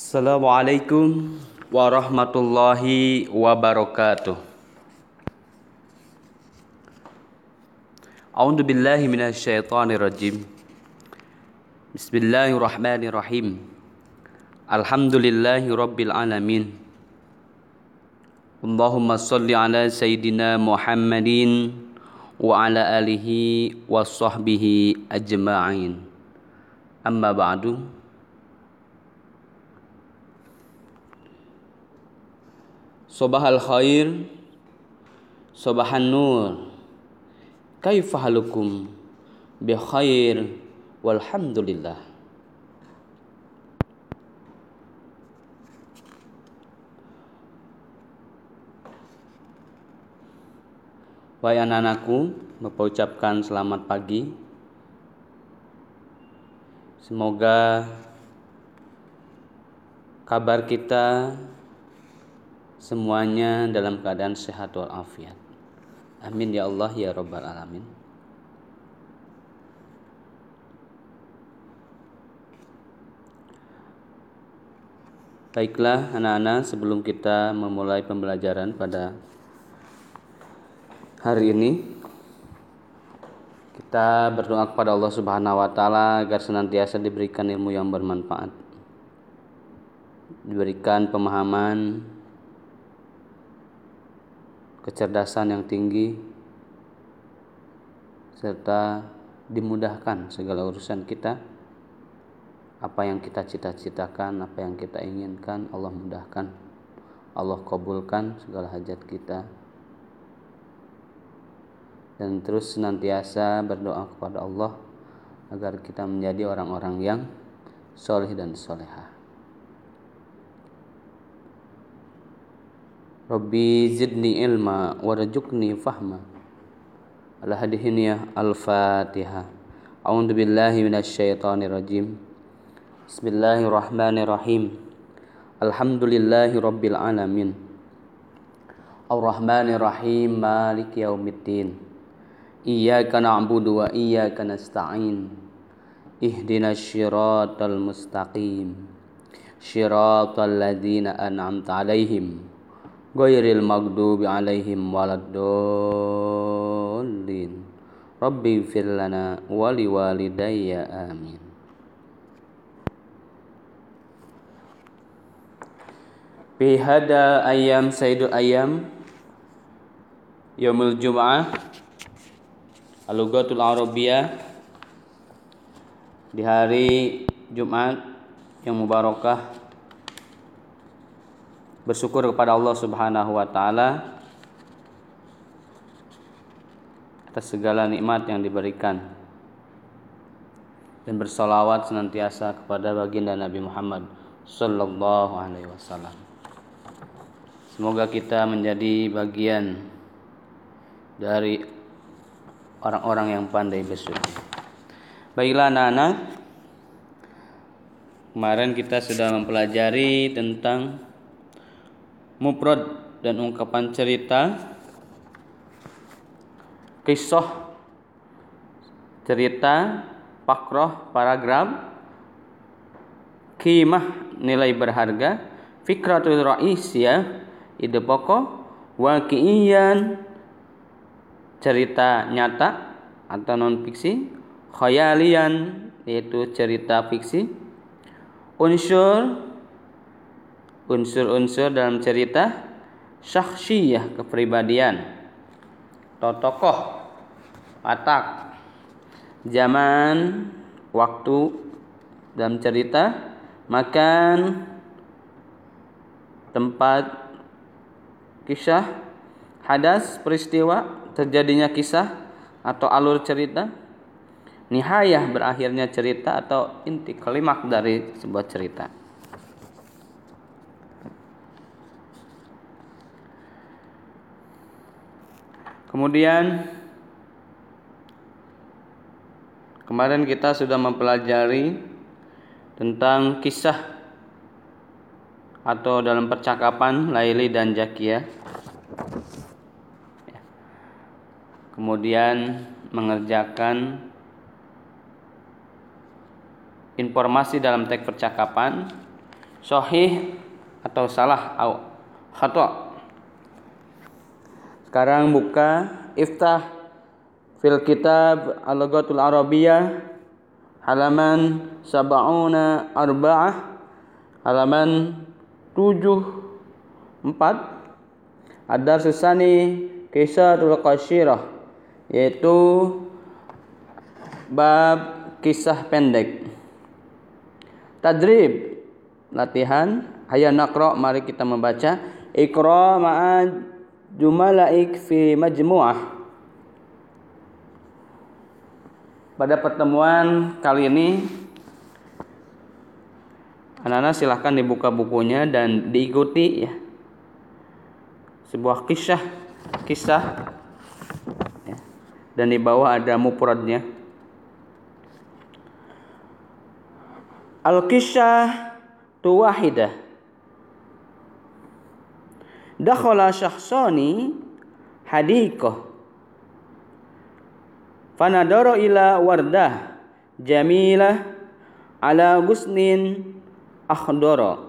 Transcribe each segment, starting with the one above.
Assalamualaikum warahmatullahi wabarakatuh. A'udzu billahi minasyaitonir rajim. Bismillahirrahmanirrahim. Alhamdulillahi rabbil alamin. Allahumma salli ala sayyidina Muhammadin wa ala alihi wa sahbihi ajma'in. Amma ba'du. Sobahal khair Sobahan nur Kaifa halukum Bi khair? Walhamdulillah. Wahai anak-anakku, Bapak ucapkan selamat pagi. Semoga kabar kita semuanya dalam keadaan sehat walafiat. Amin ya Allah ya Rabbal Alamin. Baiklah anak-anak sebelum kita memulai pembelajaran pada hari ini kita berdoa kepada Allah Subhanahu wa taala agar senantiasa diberikan ilmu yang bermanfaat. Diberikan pemahaman kecerdasan yang tinggi, serta dimudahkan segala urusan kita. Apa yang kita cita-citakan, apa yang kita inginkan, Allah mudahkan. Allah kabulkan segala hajat kita. Dan terus senantiasa berdoa kepada Allah agar kita menjadi orang-orang yang soleh dan solehah. Rabbi zidni ilma warjukni fahma Al hadihiniyah Al-Fatihah A'udzu billahi minasyaitonir rajim Bismillahirrahmanirrahim Alhamdulillahi rabbil alamin Ar-Rahmanir Rahim Maliki yaumiddin Iyyaka na'budu wa iyyaka nasta'in Ihdinas syiratal mustaqim Syiratal ladzina an'amta 'alaihim ghairil maghdubi alaihim waladdallin rabbi fir lana wa liwalidayya amin Bihada ayam Sayyidul ayam Yaumul Jum'ah Alugatul Arabiyah Di hari Jumat yang mubarakah bersyukur kepada Allah Subhanahu wa taala atas segala nikmat yang diberikan dan bersolawat senantiasa kepada baginda Nabi Muhammad sallallahu alaihi wasallam. Semoga kita menjadi bagian dari orang-orang yang pandai bersyukur. Baiklah anak-anak, kemarin kita sudah mempelajari tentang mufrad dan ungkapan cerita kisah cerita pakroh paragraf kimah nilai berharga fikratul ya ide pokok wakiiyan cerita nyata atau non fiksi khayalian yaitu cerita fiksi unsur unsur-unsur dalam cerita syakhsiyah kepribadian. Tokoh watak zaman waktu dalam cerita makan tempat kisah hadas peristiwa terjadinya kisah atau alur cerita. Nihayah berakhirnya cerita atau inti kalimat dari sebuah cerita Kemudian kemarin kita sudah mempelajari tentang kisah atau dalam percakapan Laili dan Jakia. Ya. Kemudian mengerjakan informasi dalam teks percakapan sahih atau salah atau khata. Sekarang buka iftah fil kitab Al-Lughatul Arabiyah halaman sab'una arba'ah halaman 74 ada susani kisah qasyirah yaitu bab kisah pendek. Tadrib latihan. Hayya naqra mari kita membaca. Iqra ma'a jumalaik fi majmu'ah Pada pertemuan kali ini anak-anak silahkan dibuka bukunya dan diikuti ya sebuah kisah kisah ya. dan di bawah ada mupradnya Al-Kisah tu wahidah. Dakhala syakhsani hadikah. Fanadara ila wardah jamilah ala gusnin akhdara.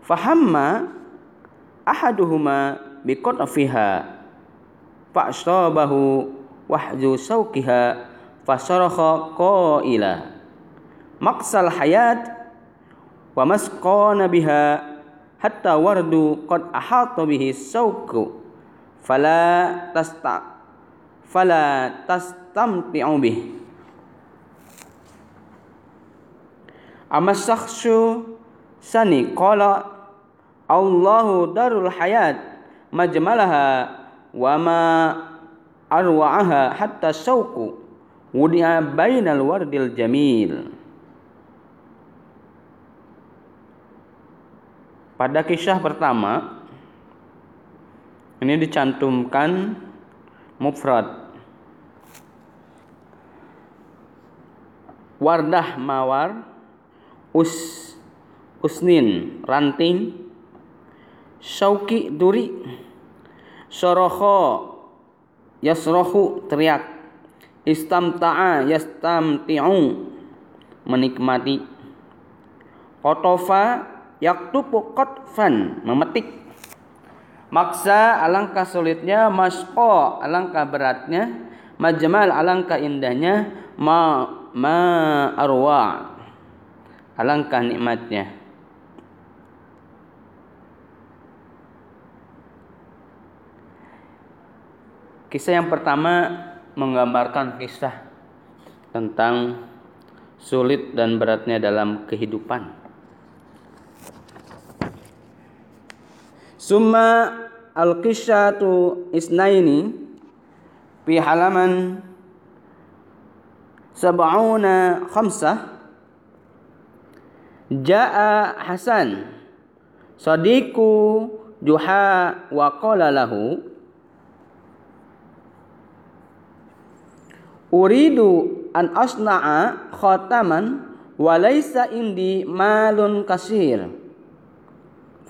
Fahamma ahaduhuma biqatfiha fa'sabahu wahju sawkiha fasarakha qaila maksal hayat wa masqana biha hatta wardu qad ahata bihi sauku fala tasta fala tastamti'u bih. Amma syakhsu sani qala Allahu darul hayat majmalaha wa ma arwa'aha hatta sauku wudi'a bainal wardil jamil pada kisah pertama ini dicantumkan mufrad. Wardah mawar us usnin ranting syauki duri soroho yasrohu teriak istamta'a yastamti'u menikmati kotofa yaktupu qatfan memetik maksa alangkah sulitnya masqo alangkah beratnya majmal alangkah indahnya ma ma arwa alangkah nikmatnya kisah yang pertama menggambarkan kisah tentang sulit dan beratnya dalam kehidupan. Summa al-qissatu isnaini fi halaman sab'una khamsah Ja'a Hasan sadiku Juha wa qala lahu uridu an asna'a khataman wa laysa indi malun kasir.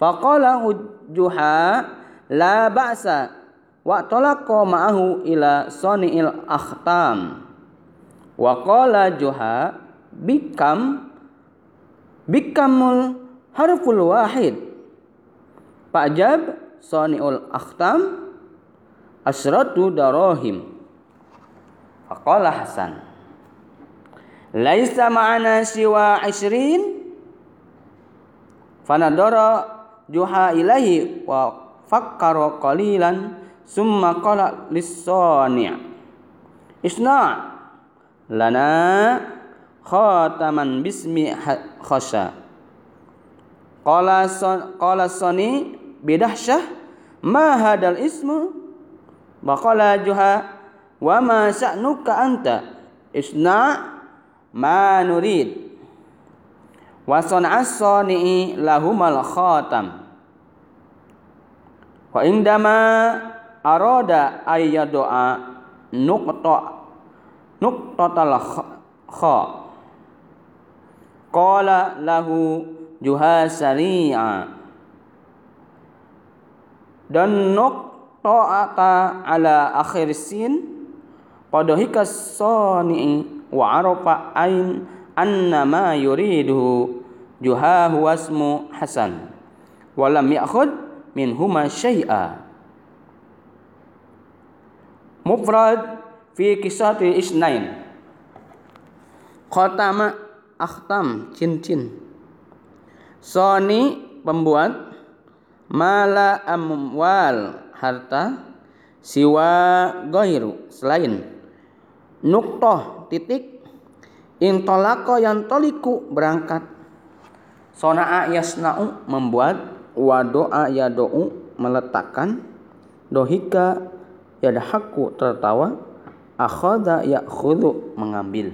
Faqala juha la ba'sa wa talaqa ma'ahu ila sani'il akhtam. Wa qala juha bikam bikamul harful wahid. Pajab sani'ul akhtam asratu darahim. Faqala Hasan Laisa ma'ana siwa isrin? Fanadara juha ilahi wa fakkara qalilan summa qala lis-sani' Isna' lana khataman bismi khasha Qala qala sani bidahsyah ma hadal ismu? Baqala juha wa ma sya'nuka anta? Isna ma nurid wa san'as sani'i lahumal khatam. Wa indama arada ayyadu'a nuqta nuqtatal kha qala lahu juhasari'a dan nuqta'ata ala akhir sin Padahika sani'i wa arafa ain anna ma yuriduhu juhahu wasmu hasan walam ya'khud minhuma syai'a. Mufrad fi kisati isnain. Khatama akhtam cincin. Soni pembuat. Mala amwal harta. Siwa goiru selain. Nuktoh titik intolako yang toliku berangkat. Sona'a yasna'u membuat. Wadoa yado'u meletakkan. Dohika yadhaku tertawa. Akhada ya'khudhu mengambil.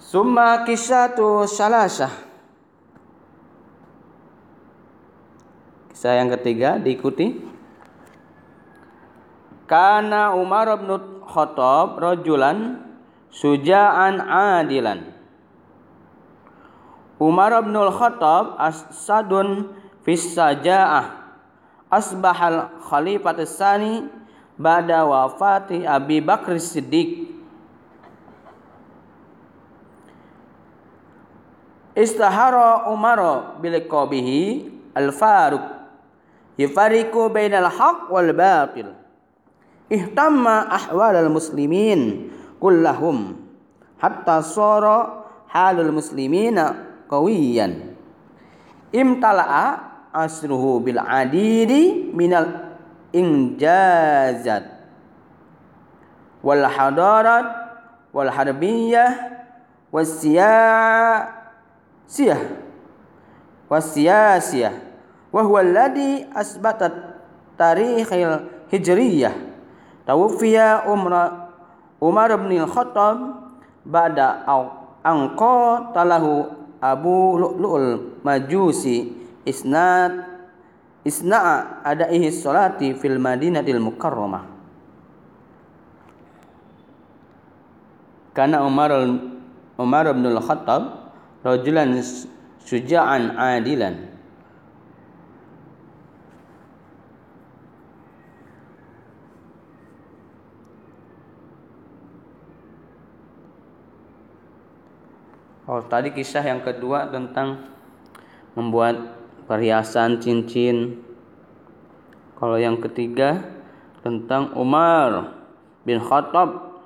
Summa kisatu salasah. Kisah yang ketiga diikuti. Karena Umar bin Khattab rajulan suja'an adilan. Umar bin Khattab asadun fis saja'ah. Asbahal khalifat sani ba'da wafati Abi Bakr Siddiq. Istahara Umar bilqabihi al-Faruq yufariqu bainal haq wal batil ihtamma ahwalal muslimin kullahum hatta sara halul muslimina qawiyan. Imtala'a asruhu bil adidi minal injazat wal hadarat wal harbiyah was siyasiyah was wa huwa alladhi asbatat tarikhil hijriyah tawfiya umra Umar bin Khattab ba'da angqa talahu Abu Lu'lu'ul Majusi. Isnad isna'a adaihi salati fil Madinatil Mukarramah. Karena Umar Umar bin Khattab rajulan suja'an adilan Oh, tadi kisah yang kedua tentang membuat perhiasan cincin. Kalau yang ketiga tentang Umar bin Khattab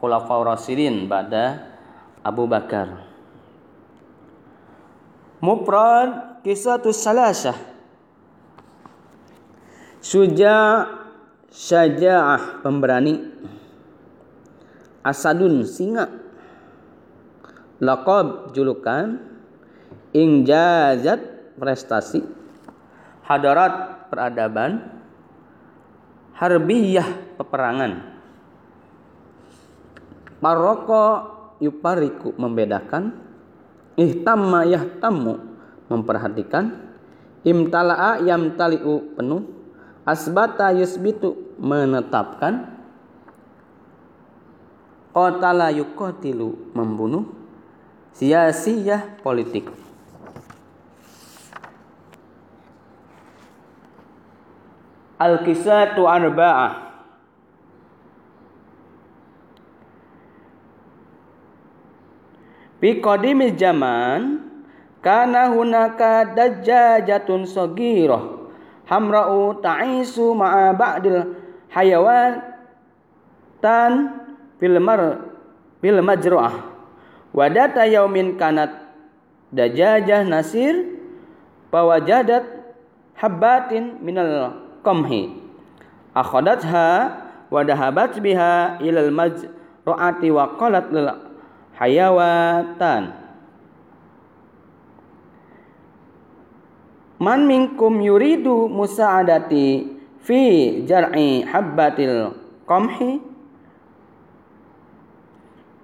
Khulafaur Rasidin pada Abu Bakar. Mufrad kisah salasah. Suja syaja'ah pemberani. Asadun singa Laqab julukan. Injazat prestasi. Hadarat peradaban. Harbiyah peperangan. Maroko yupariku membedakan. Ihtamma yahtammu memperhatikan. Imtala'a yamtali'u penuh. Asbata yusbitu menetapkan. Qatala yukotilu membunuh Siasiyah politik. Al-Kisatu Arba'ah Fi qadimil zaman kana hunaka dajjajatun sagirah hamra'u ta'isu ma'a ba'dil hayawan tan fil mar fil Wadata yaumin kanat dajajah nasir pawajadat habbatin minal qamhi. Akhadatha wa dahabat biha ilal majru'ati wa qalat lil hayawatan. Man minkum yuridu musa'adati fi jar'i habbatil qamhi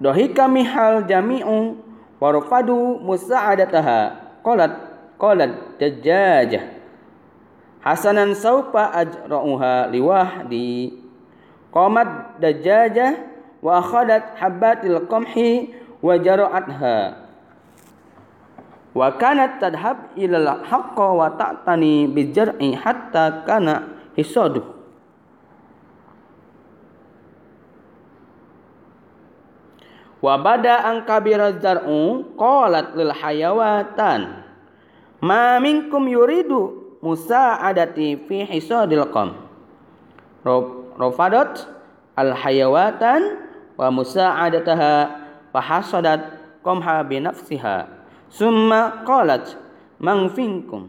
Dohika mihal jami'u warfadu musa'adataha. Qalat qalat dajjajah. Hasanan saupa ajra'uha liwahdi. Qamat dajjajah wa akhadat habbatil qamhi wa jara'atha. Wa kanat tadhab ila haqqa wa ta'tani bijar'i hatta kana hisadu wa bada an kabira zar'u qalat lil hayawatan. Ma minkum yuridu musa'adati fi hisadil qam. Rafadat al hayawatan wa musa'adataha fa hasadat qamha bi nafsiha. Summa qalat man finkum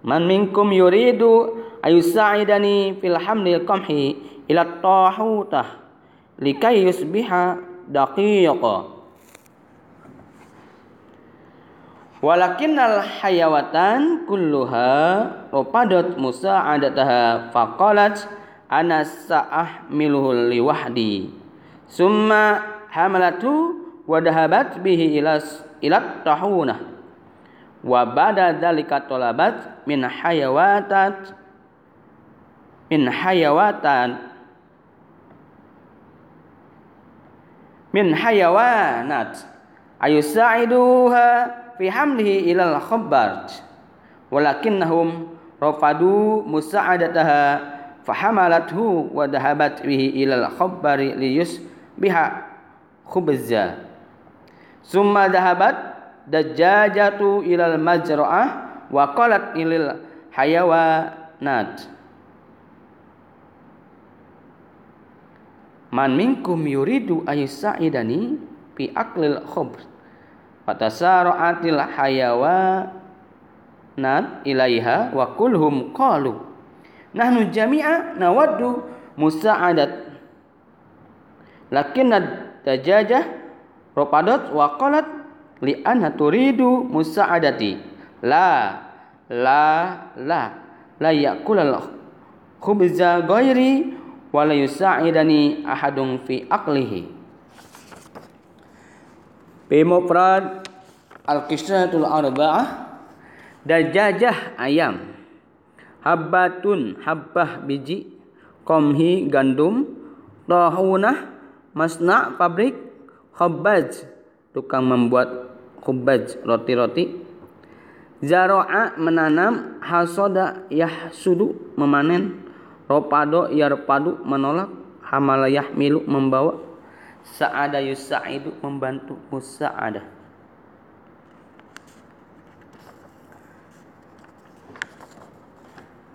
man yuridu ayusa'idani fil hamlil qamhi ila tahutah likai yusbiha daqiqa Walakinnal hayawatan kulluha rupadat musa'adataha faqalat ana sa'ahmiluhu liwahdi. Summa hamalatu wa dahabat bihi ila ila tahuna. Wa bada dzalika talabat min hayawatat min hayawatan min hayawanat ayusa'iduha fi hamlihi ilal khabbat walakinnahum rafadu musa'adataha fahamalathu wa dahabat bihi ilal khabbari liyus biha khubza summa dahabat dajjajatu ilal majra'ah wa qalat ilal hayawanat man minkum yuridu ayusa'idani fi aklil khubr. Fatasara'atil hayawanat ilaiha wa kulhum qalu. Nahnu jami'a nawaddu musa'adat. Lakinna dajajah ropadat wa qalat li anha turidu musa'adati. La la la la yakulal khubza ghairi wala yusa'idani ahadun fi aqlihi. Bimufrad Al-Kisratul Arba'ah. Dajajah ayam. Habbatun habbah biji. Komhi gandum. Tahunah Masna' pabrik. Khabbaj Tukang membuat khubbaj roti-roti. Zaro'a menanam. Hasoda yahsudu memanen Ropado yarpadu menolak hamalayah milu membawa Sa'ada yusa'idu membantu musa'adah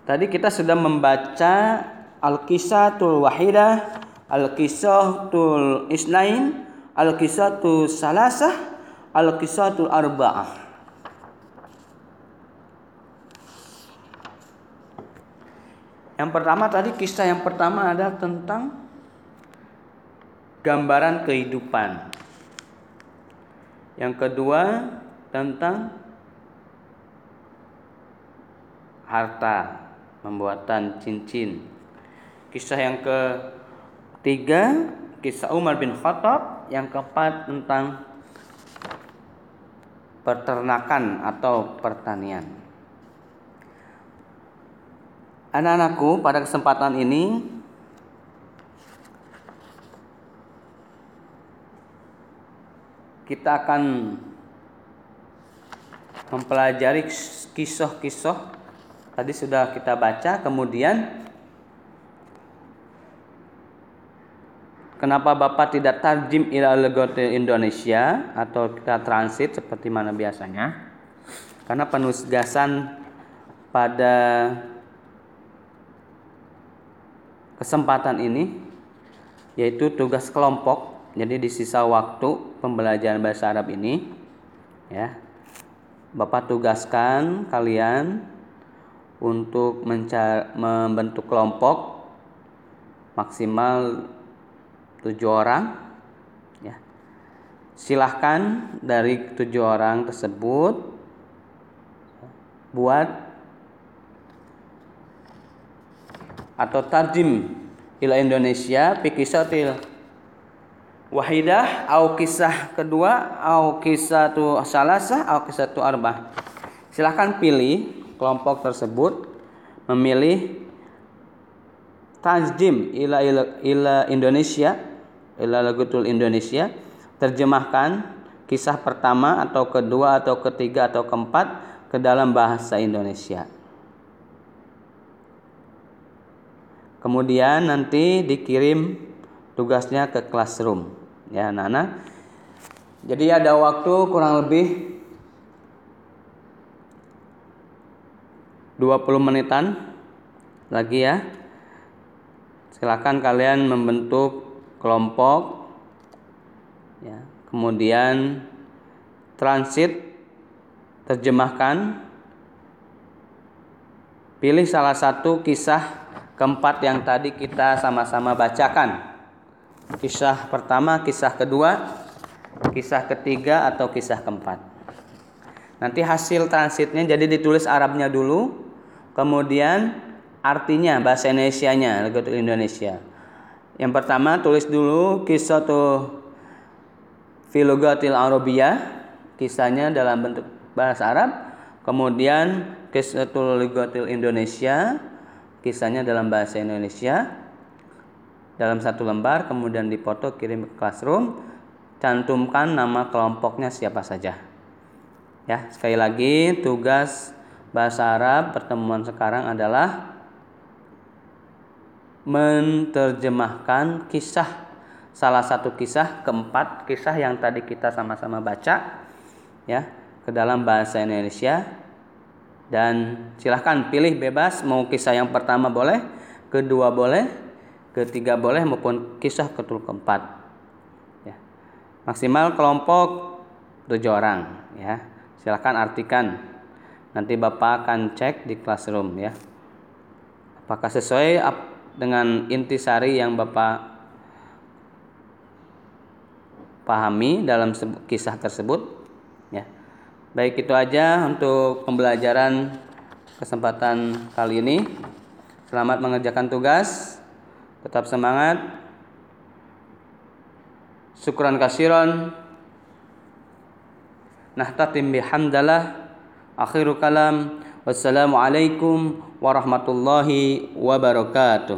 Tadi kita sudah membaca Al-Kisatul Wahidah Al-Kisatul Isnain Al-Kisatul Salasah Al-Kisatul Arba'ah Yang pertama tadi kisah yang pertama adalah tentang gambaran kehidupan. Yang kedua tentang harta, pembuatan cincin. Kisah yang ketiga kisah Umar bin Khattab, yang keempat tentang peternakan atau pertanian. Anak-anakku, pada kesempatan ini kita akan mempelajari kisah-kisah. Tadi sudah kita baca kemudian kenapa Bapak tidak tarjim ila legote Indonesia atau kita transit seperti mana biasanya? Karena penugasan pada kesempatan ini yaitu tugas kelompok. Jadi di sisa waktu pembelajaran bahasa Arab ini ya Bapak tugaskan kalian untuk mencari, membentuk kelompok maksimal tujuh orang ya silahkan dari tujuh orang tersebut buat atau tarjim ila Indonesia fi kisatil wahidah au kisah kedua au kisah tu salasah au kisah tu arba silahkan pilih kelompok tersebut memilih tarjim ila, ila, ila Indonesia ila lagutul Indonesia. Terjemahkan kisah pertama atau kedua atau ketiga atau keempat ke dalam bahasa Indonesia Kemudian nanti dikirim tugasnya ke classroom. Ya, anak-anak. Jadi ada waktu kurang lebih 20 menitan lagi ya. Silakan kalian membentuk kelompok ya. Kemudian transit terjemahkan pilih salah satu kisah keempat yang tadi kita sama-sama bacakan. Kisah pertama, kisah kedua, kisah ketiga atau kisah keempat. Nanti hasil transitnya jadi ditulis Arabnya dulu, kemudian artinya bahasa Indonesia-nya, Legatul Indonesia. Yang pertama tulis dulu kisah tuh Filogatil Arabiyah, kisahnya dalam bentuk bahasa Arab. Kemudian kisah Legatil Indonesia, kisahnya dalam bahasa Indonesia dalam satu lembar kemudian dipoto kirim ke classroom cantumkan nama kelompoknya siapa saja. Ya, sekali lagi tugas bahasa Arab pertemuan sekarang adalah menerjemahkan kisah salah satu kisah keempat kisah yang tadi kita sama-sama baca ya ke dalam bahasa Indonesia dan silahkan pilih bebas mau kisah yang pertama boleh kedua boleh ketiga boleh maupun kisah ketul keempat Maksimal kelompok tujuh orang ya. Silakan artikan. Nanti Bapak akan cek di classroom ya. Apakah sesuai dengan intisari yang Bapak pahami dalam kisah tersebut ya. Baik itu aja untuk pembelajaran kesempatan kali ini. Selamat mengerjakan tugas. Tetap semangat. Syukran kasiran. Nahtatim bihamdalah. Akhiru kalam. Wassalamualaikum warahmatullahi wabarakatuh.